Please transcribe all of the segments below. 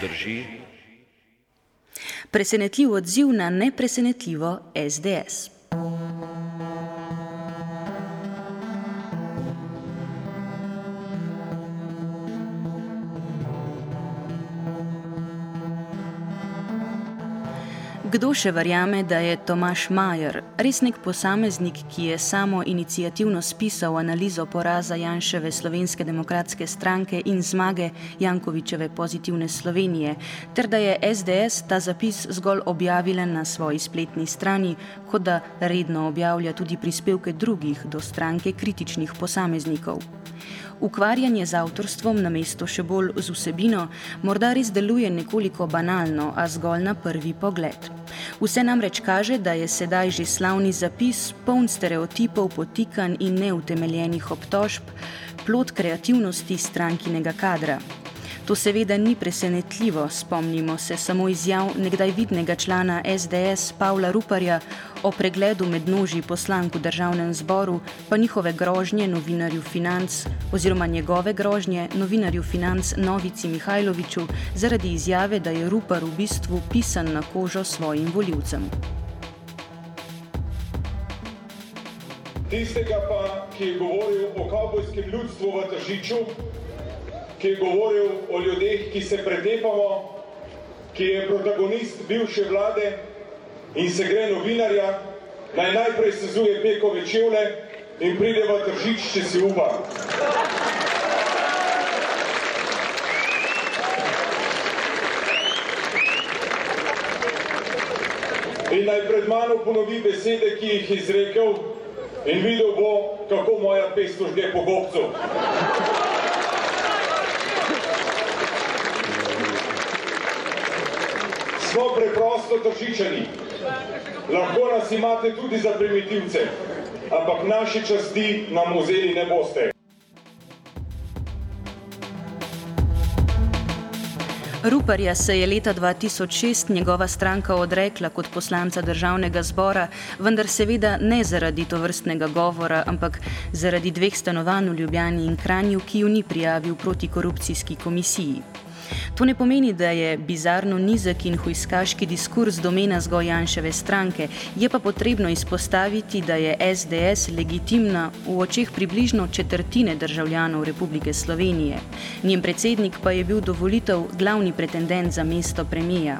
drži. Presenetljiv odziv na nepresenetljivo SDS. Kdo še verjame, da je Tomaš Majer, res nek posameznik, ki je samo inicijativno spisal analizo poraza Janševe slovenske demokratske stranke in zmage Jankovičeve pozitivne Slovenije, ter da je SDS ta zapis zgolj objavila na svoji spletni strani, kot da redno objavlja tudi prispevke drugih do stranke kritičnih posameznikov. Ukvarjanje z avtorstvom na mesto še bolj z vsebino morda res deluje nekoliko banalno, a zgolj na prvi pogled. Vse namreč kaže, da je sedaj že slavni zapis, poln stereotipov, potikanj in neutemeljenih obtožb, plot kreativnosti strankinega kadra. To seveda ni presenetljivo, spomnimo se samo izjav nekdaj vidnega člana SDS Pavla Ruparja o pregledu med noži poslank v državnem zboru, pa njihove grožnje novinarju financ oziroma njegove grožnje novinarju financ Novici Mihajloviču zaradi izjave, da je Rupar v bistvu pisan na kožo svojim voljivcem. Tistega pa, ki je govoril o kavbojskem ljudstvu v Tržiču, ki je govoril o ljudeh, ki se pretepamo, ki je protagonist bivše vlade in se gre novinarja, naj najprej sezuje pekove čevle in pride v tržič, če si upa. In naj pred mano ponovi besede, ki jih izrekel in videl bo, kako moja pest užge po gobcu. Smo preprosto tržičani. Lahko nas imate tudi za primitivce, ampak naše časti nam vzeli ne boste. Ruparja se je leta 2006 njegova stranka odrekla kot poslanca državnega zbora, vendar seveda ne zaradi to vrstnega govora, ampak zaradi dveh stanovanj v Ljubljani in Kranju, ki ju ni prijavil proti korupcijski komisiji. To ne pomeni, da je bizarno nizek in huiskaški diskurs domena zgolj Janševe stranke, je pa potrebno izpostaviti, da je SDS legitimna v očeh približno četrtine državljanov Republike Slovenije. Njen predsednik pa je bil dovolitev glavni pretendent za mesto premija.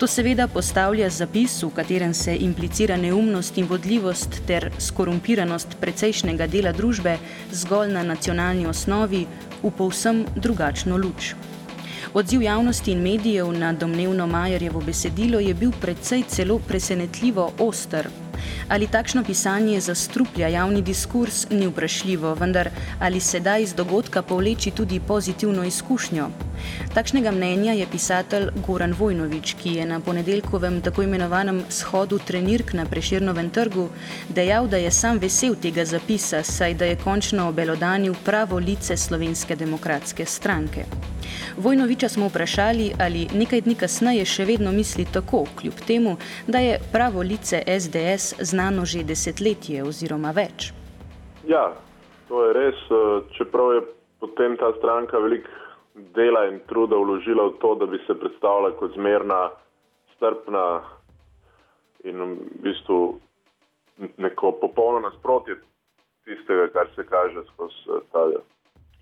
To seveda postavlja zapis, v katerem se implicira neumnost in vodljivost ter skorumpiranost precejšnjega dela družbe zgolj na nacionalni osnovi v povsem drugačno luč. Odziv javnosti in medijev na domnevno Majerjevo besedilo je bil predvsej celo presenetljivo oster. Ali takšno pisanje zastruplja javni diskurs, ni vprašljivo, vendar ali se da iz dogodka povleči tudi pozitivno izkušnjo. Takšnega mnenja je pisatelj Goran Vojnovič, ki je na ponedeljkovem tako imenovanem shodu trenirk na Preširnovem trgu dejal, da je sam vesel tega zapisa, saj da je končno obelodanil pravo lice Slovenske demokratske stranke. Vojnoviča smo vprašali, ali nekaj dni kasneje še vedno misli tako, kljub temu, da je pravo lice SDS znano že desetletje oziroma več. Ja, to je res. Čeprav je potem ta stranka veliko dela in truda vložila v to, da bi se predstavljala kot zmerna, strpna in v bistvu neko popolno nasprotje tistega, kar se kaže skozi ta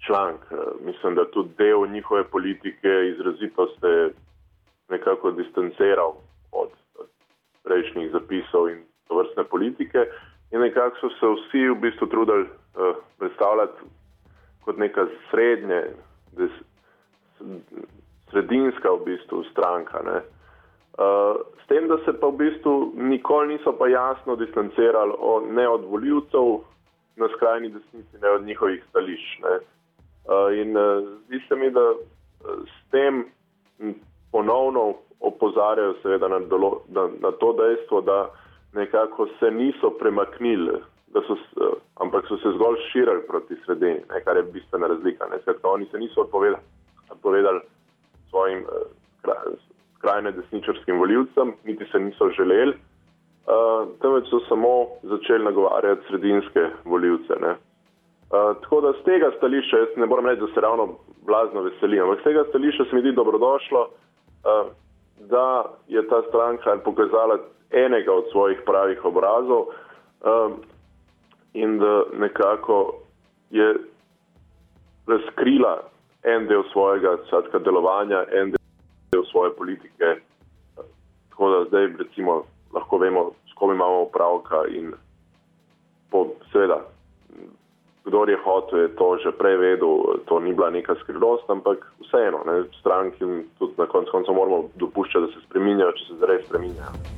članek. Mislim, da tudi del njihove politike izrazito se nekako distanciral od prejšnjih zapisov in vrstne politike. In nekako so se vsi v bistvu trudili uh, predstavljati kot neka srednje, des, sredinska v bistvu stranka. Uh, s tem, da se pa v bistvu nikoli niso pa jasno distancirali o, ne od voljivcev na skrajni desnici, ne od njihovih stališč. Uh, in uh, zdi se mi, da uh, s tem ponovno opozarjajo seveda na, dolo, na, na to dejstvo, da nekako se niso premaknili, so, ampak so se zgolj širili proti sredini, ne, kar je bistvena razlika. Skratka, oni se niso odpovedali, odpovedali svojim uh, skrajne desničarskim voljivcem, niti se niso želeli, uh, temveč so samo začeli nagovarjati sredinske voljivce. Uh, tako da z tega stališča, jaz ne moram reči, da se ravno blazno veselim, ampak z tega stališča se mi zdi dobrodošlo, uh, da je ta stranka pokazala enega od svojih pravih obrazov um, in da nekako je razkrila en del svojega sadka, delovanja, en del svoje politike. Tako da zdaj recimo, lahko vemo, s kom imamo opravka in po, seveda, kdo je hotel, je to že prej vedel, to ni bila neka skrivnost, ampak vseeno, ne, stranki tudi na koncu moramo dopuščati, da se spreminjajo, če se zdaj spreminjajo.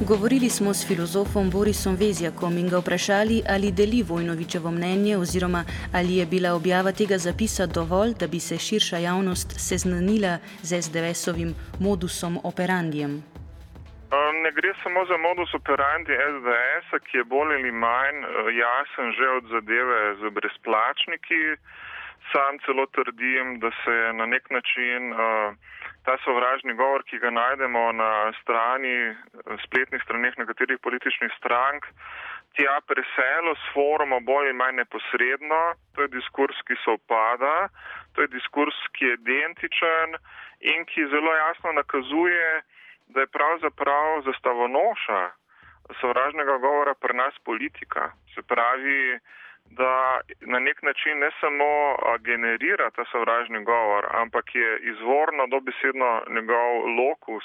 Govorili smo s filozofom Borisom Vezjakom in ga vprašali, ali deli Vojnovičevo mnenje oziroma ali je bila objava tega zapisa dovolj, da bi se širša javnost seznanila z SDS-ovim modusom operandijem. Ne gre samo za modus operandi SDS, ki je bolj ali manj jasen že od zadeve z brezplačniki. Sam celo trdim, da se na nek način uh, ta sovražni govor, ki ga najdemo na strani, spletnih straneh nekaterih političnih strank, tja preselo s forumom bolj in manj neposredno. To je diskurs, ki se opada, to je diskurs, ki je identičen in ki zelo jasno nakazuje, da je pravzaprav zastavonoša sovražnega govora pri nas politika. Se pravi, da na nek način ne samo generira ta sovražni govor, ampak je izvorno dobesedno njegov lokus,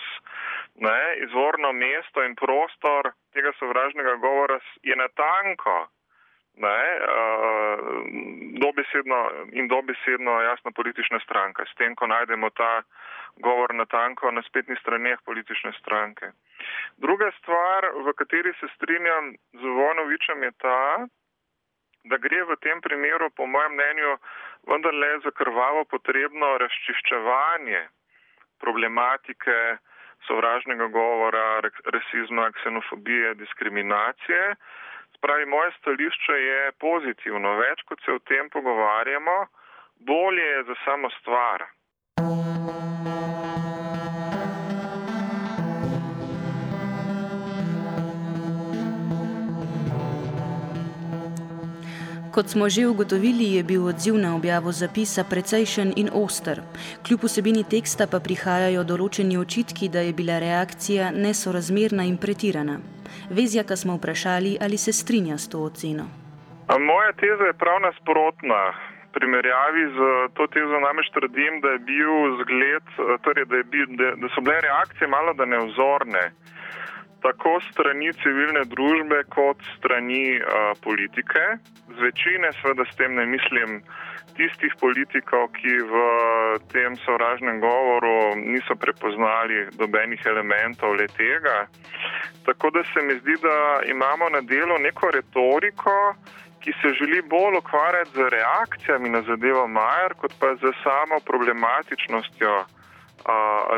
ne, izvorno mesto in prostor tega sovražnega govora je natanko. Ne, uh, dobesedno in dobesedno jasno politična stranka, s tem, ko najdemo ta govor na tanko na spetnih straneh politične stranke. Druga stvar, v kateri se strinjam z Vonovičem, je ta, da gre v tem primeru, po mojem mnenju, vendarle za krvavo potrebno razčiščevanje problematike sovražnega govora, rasizma, ksenofobije, diskriminacije. Spravi, moje stališče je pozitivno. Več kot se o tem pogovarjamo, bolje je za samo stvar. Kot smo že ugotovili, je bil odziv na objavo zapisa precejšen in oster. Kljub vsebini teksta pa prihajajo določeni očitki, da je bila reakcija nesorazmerna in pretirana. Vezjaka smo vprašali, ali se strinja s to oceno. Moja teza je prav nasprotna. V primerjavi z to tezo namreč trdim, da je bil zgled, torej da, je bil, da, da so bile reakcije malo da neozorne tako strani civilne družbe kot strani uh, politike. Z večine, seveda s tem ne mislim tistih politikov, ki v tem sovražnem govoru niso prepoznali dobenih elementov le tega. Tako da se mi zdi, da imamo na delu neko retoriko, ki se želi bolj ukvarjati z reakcijami na zadevo Majer, kot pa z samo problematičnostjo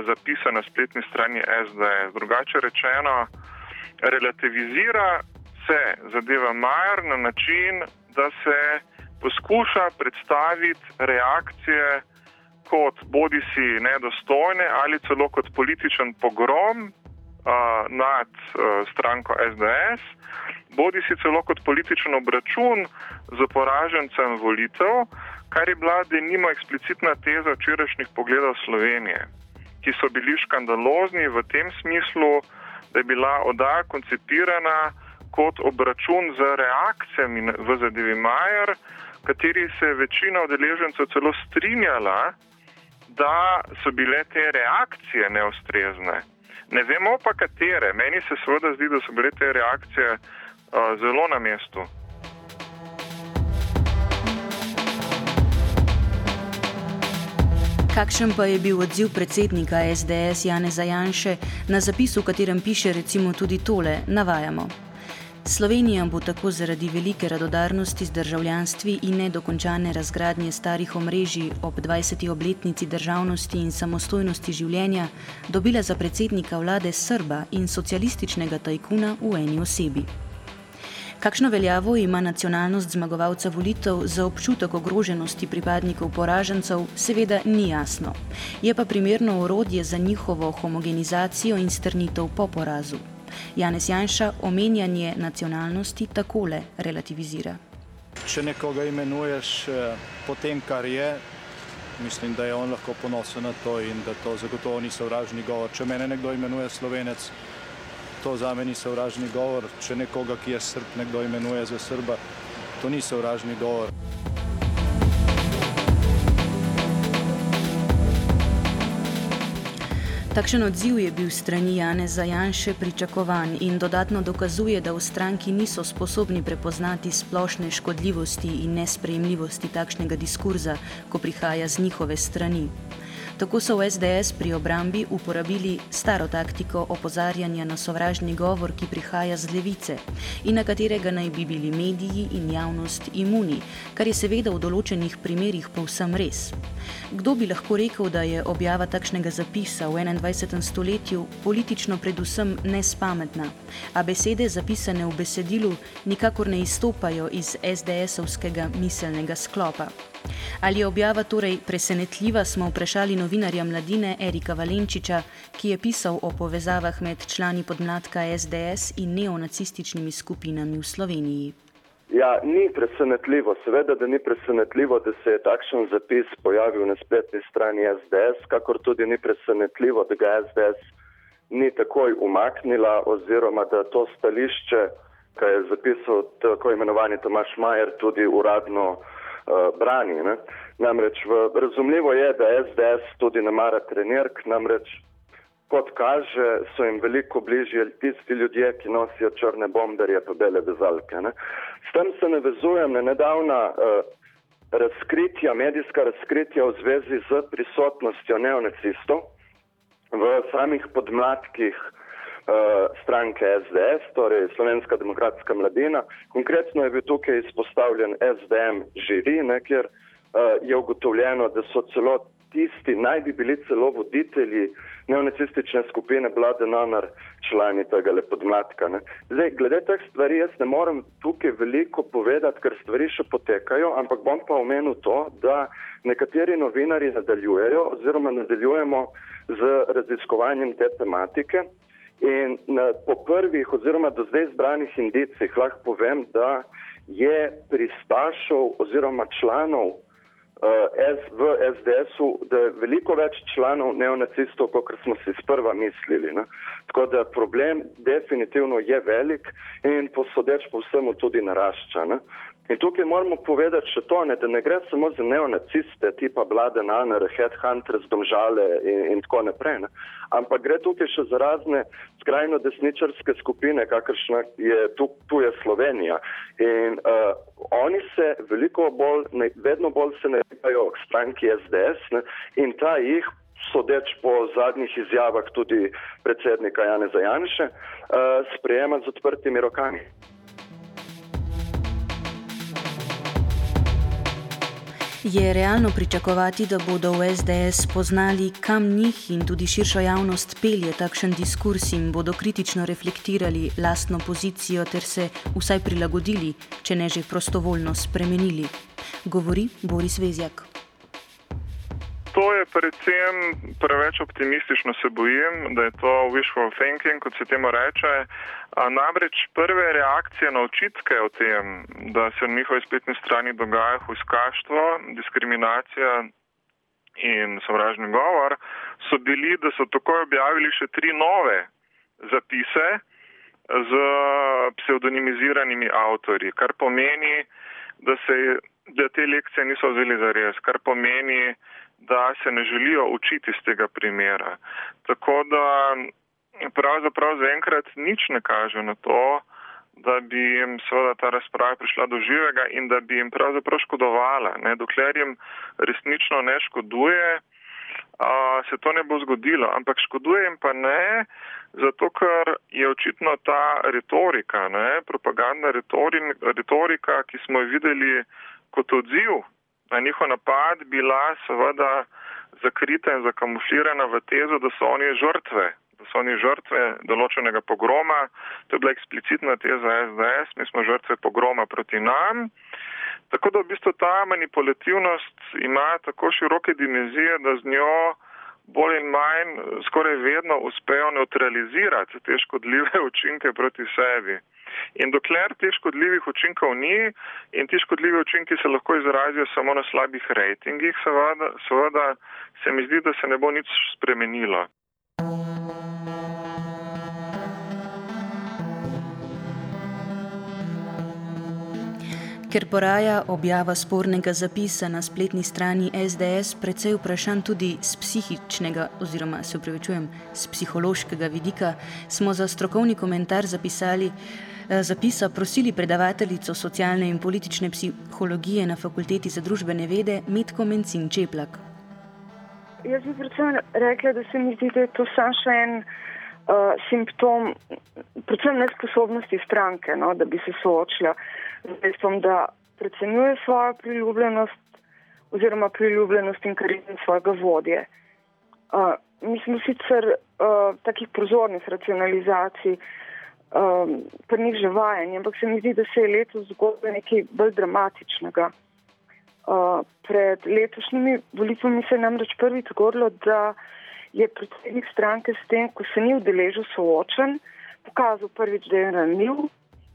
zapisana na spletni strani SDS. Drugače rečeno, relativizira se zadeva Majer na način, da se poskuša predstaviti reakcije kot bodi si nedostojne ali celo kot političen pogrom uh, nad uh, stranko SDS, bodi si celo kot političen obračun z poražencem volitev, kar je bila denimo eksplicitna teza včerajšnjih pogledov Slovenije, ki so bili škandalozni v tem smislu, da je bila oddaja koncipirana kot obračun z reakcijami v zadevi Majer, kateri se je večina udeležencev celo strinjala, da so bile te reakcije neustrezne. Ne vemo pa katere. Meni se seveda zdi, da so bile te reakcije uh, zelo na mestu. Kakšen pa je bil odziv predsednika SDS Janeza Janše na zapis, v katerem piše recimo tudi tole: Navajamo. Slovenija bo tako zaradi velike radodarnosti z državljanstvi in nedokončane razgradnje starih omrežij ob 20. obletnici državnosti in samostojnosti življenja dobila za predsednika vlade Srba in socialističnega tajkuna v eni osebi. Kakšno veljavo ima nacionalnost zmagovalca volitev za občutek ogroženosti pripadnikov poražencev, seveda ni jasno. Je pa primerno orodje za njihovo homogenizacijo in strnitev po porazu. Janez Janša omenjanje nacionalnosti takole relativizira. Če nekoga imenuješ po tem, kar je, mislim, da je on lahko ponosen na to in da to zagotovo ni sovražni govor. Če mene nekdo imenuje slovenec, to za me ni sovražni govor. Če nekoga, ki je srb, nekdo imenuje za srba, to ni sovražni govor. Takšen odziv je bil strani Janeza Janše pričakovan in dodatno dokazuje, da v stranki niso sposobni prepoznati splošne škodljivosti in nesprejemljivosti takšnega diskurza, ko prihaja z njihove strani. Tako so v SDS pri obrambi uporabili staro taktiko opozarjanja na sovražni govor, ki prihaja z levice in na katerega naj bi bili mediji in javnost imuni, kar je seveda v določenih primerjih povsem res. Kdo bi lahko rekel, da je objava takšnega zapisa v 21. stoletju politično predvsem nespametna, a besede zapisane v besedilu nikakor ne izstopajo iz SDS-ovskega miselnega sklopa. Ali je objava torej presenetljiva, smo vprašali novinarja mladine Erika Valenčiča, ki je pisal o povezavah med člani podmladka SDS in neonacističnimi skupinami v Sloveniji. Ja, ni presenetljivo, seveda, da ni presenetljivo, da se je takšen zapis pojavil na spletni strani SDS, kakor tudi ni presenetljivo, da ga SDS ni takoj umaknila oziroma da to stališče, ki je zapisal tako imenovani Tomaš Majer, tudi uradno uh, brani. Ne? Namreč v, razumljivo je, da SDS tudi ne mara trenirk, namreč kot kaže, so jim veliko bližje tisti ljudje, ki nosijo črne bomberje pa bele vezalke. Ne? S tem se navezujem na nedavna uh, razkritja, medijska razkritja v zvezi z prisotnostjo neonacistov v samih podmladkih uh, stranke SDS, torej Slovenska demokratska mladina. Konkretno je bil tukaj izpostavljen SDM žiri, ne, kjer uh, je ugotovljeno, da so celo tisti, naj bi bili celo voditelji neonacistične skupine Blade Nanar člani tega podmladka. Ne. Zdaj, glede teh stvari jaz ne morem tukaj veliko povedati, ker stvari še potekajo, ampak bom pa omenil to, da nekateri novinari nadaljujejo oziroma nadaljujemo z raziskovanjem te tematike. In na, po prvih oziroma do zdaj zbranih indicih lahko povem, da je pristašov oziroma članov uh, v SDS-u, da je veliko več članov neonacistov, kot smo si sprva mislili. Ne? Tako da problem definitivno je velik in posodeč po vsemu tudi narašča. Ne? In tukaj moramo povedati še to, ne, da ne gre samo za neonaciste, tipa Blade Naner, Headhunters, Domžale in, in tako naprej, ne. ampak gre tukaj še za razne skrajno desničarske skupine, kakršna je tu, tu je Slovenija. In uh, oni se veliko bolj, ne, vedno bolj se nepajo k stranki SDS ne, in ta jih. Sodeč po zadnjih izjavah tudi predsednika Janeza Janše, uh, sprejema z odprtimi rokami. Je realno pričakovati, da bodo v SDS spoznali, kam njih in tudi širšo javnost pelje takšen diskurs in bodo kritično reflektirali lastno pozicijo ter se vsaj prilagodili, če ne že prostovoljno spremenili, govori Boris Vezjak. To je predvsem preveč optimistično, se bojim, da je to wishful thinking, kot se temu reče. Namreč prve reakcije na očitke o tem, da se na njihovi spletni strani dogaja huskaštvo, diskriminacija in sovražni govor, so bili, da so takoj objavili še tri nove zapise z pseudonimiziranimi avtori, kar pomeni, da, se, da te lekcije niso vzeli za res, kar pomeni, da se ne želijo učiti iz tega primera. Tako da pravzaprav zaenkrat nič ne kaže na to, da bi jim seveda ta razprava prišla do živega in da bi jim pravzaprav škodovala. Ne? Dokler jim resnično ne škoduje, a, se to ne bo zgodilo. Ampak škoduje jim pa ne, zato ker je očitno ta retorika, ne? propagandna retorika, ki smo jo videli kot odziv na njihov napad, bila seveda zakrita in zakamuflirana v tezo, da so oni žrtve da so oni žrtve določenega pogroma. To je bila eksplicitna teza SDS, mi smo žrtve pogroma proti nam. Tako da v bistvu ta manipulativnost ima tako široke dimenzije, da z njo bolj in manj skoraj vedno uspejo neutralizirati te škodljive učinke proti sebi. In dokler teh škodljivih učinkov ni in ti škodljivi učinki se lahko izrazijo samo na slabih rejtingih, seveda, seveda se mi zdi, da se ne bo nič spremenilo. Ker poraja objava spornega zapisa na spletni strani SDS precej vprašanj tudi z psihičnega oziroma se upravičujem, z psihološkega vidika, smo za strokovni komentar zapisali, eh, zapisa prosili predavateljico socialne in politične psihologije na Fakulteti za družbene vede Metko Mencin Čeplak. Jaz bi predvsem rekla, da se mi zdi, da je to samo še en uh, simptom, predvsem nesposobnosti stranke, no, da bi se soočila z dejstvom, da predcenjuje svojo priljubljenost oziroma priljubljenost in karizem svojega vodje. Uh, mi smo sicer uh, takih prozornih racionalizacij, um, pa njih že vajeni, ampak se mi zdi, da se je letos zgodilo nekaj bolj dramatičnega. Uh, pred letošnjimi volitvami se je namreč prvič zgodilo, da je predsednik stranke s tem, ko se ni udeležil soočen, pokazal prvič, da je ranljiv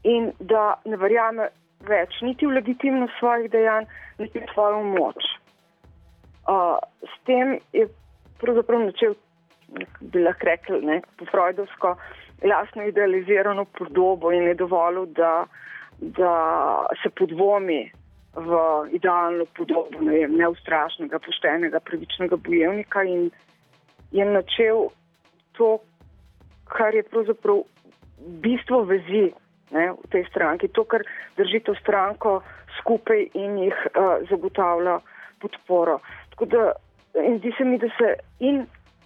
in da ne verjame več niti v legitimnost svojih dejanj, niti v svojo moč. Uh, s tem je pravzaprav načel, bi lahko rekli, ne, po Freudovsko, jasno idealizirano podobo in je dovolil, da, da se podvomi v idealno podobo ne, neustrašnega, poštenega, pravičnega bojevnika in je načel to, kar je pravzaprav bistvo vezi ne, v tej stranki, to, kar drži to stranko skupaj in jih uh, zagotavlja podporo. Tako da zdi se mi, da se in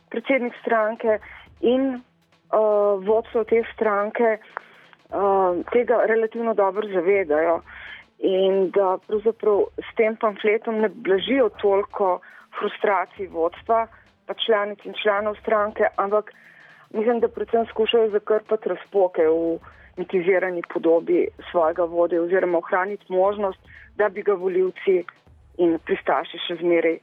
predsednik stranke in uh, vodstvo te stranke uh, tega relativno dobro zavedajo in da pravzaprav s tem pamfletom ne blažijo toliko frustracij vodstva, pa članic in članov stranke, ampak mislim, da predvsem skušajo zakrpati razpoke v mitizirani podobi svojega vode oziroma ohraniti možnost, da bi ga voljivci in pristaši še zmeraj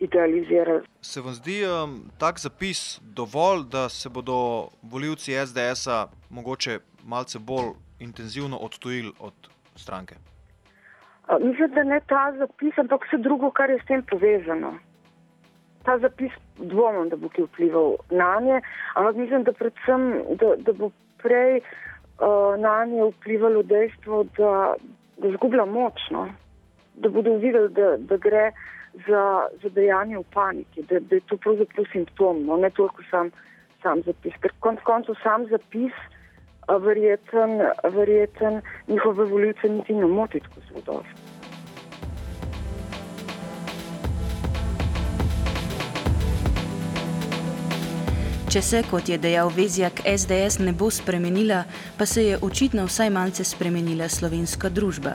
idealizirali. Se vam zdi um, tak zapis dovolj, da se bodo voljivci SDS-a mogoče malce bolj intenzivno odtujili od stranke? A, mislim, da ne ta zapis, ampak vse drugo, kar je s tem povezano. Ta zapis dvomim, da bo ki vplival na nje, ampak mislim, da predvsem, da, da bo prej uh, na nje vplivalo dejstvo, da, da zgublja moč, no? da bodo videli, da, da gre za, za dejanje v paniki, da, da je to pravzaprav simptom, no? ne toliko sam, sam zapis. Ker konc koncev sam zapis, uh, verjeten, verjeten njihove volitve niti ne moti tako zelo dosti. Če se, kot je dejal Vezjak, SDS ne bo spremenila, pa se je očitno vsaj malce spremenila slovenska družba.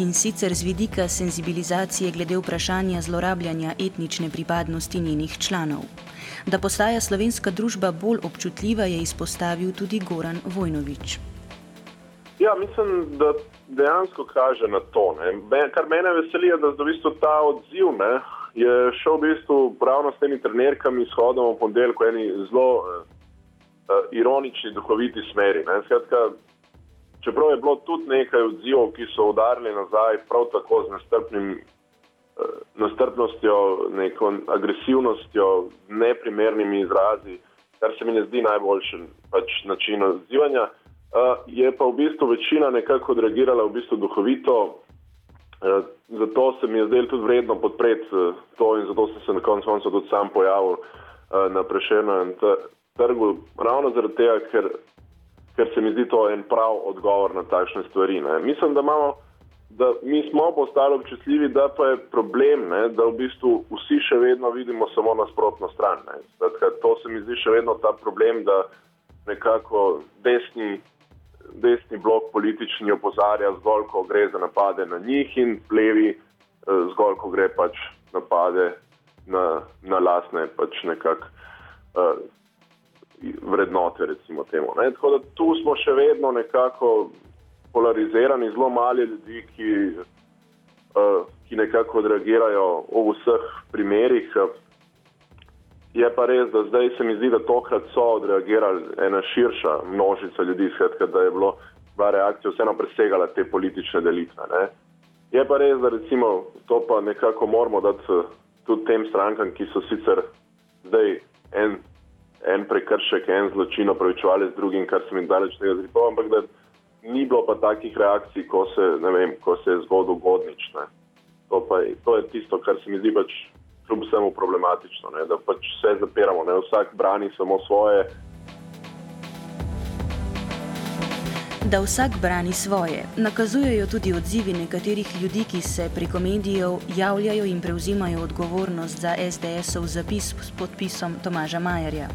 In sicer z vidika senzibilizacije glede vprašanja zlorabljanja etnične pripadnosti njenih članov. Da postaja slovenska družba bolj občutljiva, je izpostavil tudi Goran Vojnovič. Ja, mislim, da dejansko kaže na to. Ne. Kar mene veseli, je, da je v bistvu ta odziv. Ne, je šel v bistvu ravno s temi trenerkami, shodom v ponedeljek, v eni zelo uh, ironični, duhoviti smeri. Skratka, čeprav je bilo tudi nekaj odzivov, ki so udarili nazaj, prav tako z nestrpnim, uh, nestrpnostjo, neko agresivnostjo, neprimernimi izrazi, kar se mi ne zdi najboljši pač, način odzivanja. Uh, je pa v bistvu večina nekako odreagirala v bistvu duhovito, zato se mi je zdelo tudi vredno podpreti eh, to in zato sem se na koncu koncev tudi sam pojavil eh, na prešernem trgu, ravno zaradi tega, ker, ker se mi zdi to en prav odgovor na takšne stvari. Ne. Mislim, da, imamo, da mi smo postali občutljivi, da pa je problem, ne, da v bistvu vsi še vedno vidimo samo nasprotno stran. Zdaj, to se mi zdi še vedno ta problem, da nekako desni desni blok politični opozarja zgolj, ko gre za napade na njih in levi eh, zgolj, ko gre pač napade na, na lasne pač nekak uh, vrednote, recimo temu. Ne? Tako da tu smo še vedno nekako polarizirani, zelo mali ljudi, ki, uh, ki nekako odreagirajo v vseh primerih. Je pa res, da zdaj se mi zdi, da tokrat so odreagirali ena širša množica ljudi, skratka, da je bilo ta reakcija vseeno presegala te politične delitve. Ne. Je pa res, da recimo to pa nekako moramo dati eh, tudi tem strankam, ki so sicer zdaj en, en prekršek, en zločin opravičevali z drugim, kar se mi daleč tega zripo, ampak da ni bilo pa takih reakcij, ko se, vem, ko se je zgodil godnič. Ne. To, pa, to je tisto, kar se mi zdi pač kljub vsemu problematično, ne, da pač vse zapiramo, ne, vsak brani samo svoje. Da vsak brani svoje, nakazujejo tudi odzivi nekaterih ljudi, ki se preko medijev javljajo in prevzimajo odgovornost za SDS-ov zapis s podpisom Tomaža Majerja.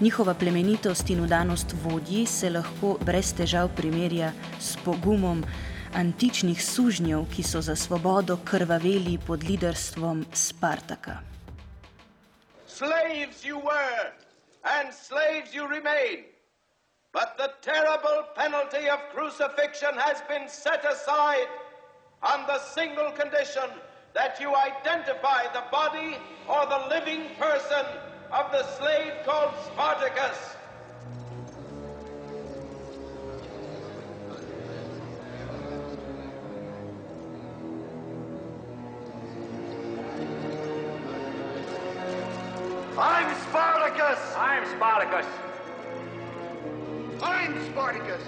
Njihova plemenitost in udanost vodji se lahko brez težav primerja s pogumom antičnih sužnjev, ki so za svobodo krvaveli pod liderstvom Spartaka. Slaves you were and slaves you remain. But the terrible penalty of crucifixion has been set aside on the single condition that you identify the body or the living person of the slave called Spartacus. I'm Spartacus! I'm Spartacus!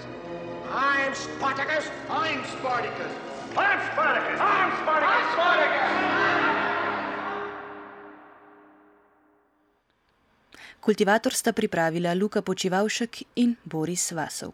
I'm Spartacus! I'm Spartacus! I'm Spartacus! I'm Spartacus! I'm Spartacus! Kultivator sta pripravila Luka Počivalšek in Boris Vasov.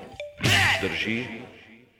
energia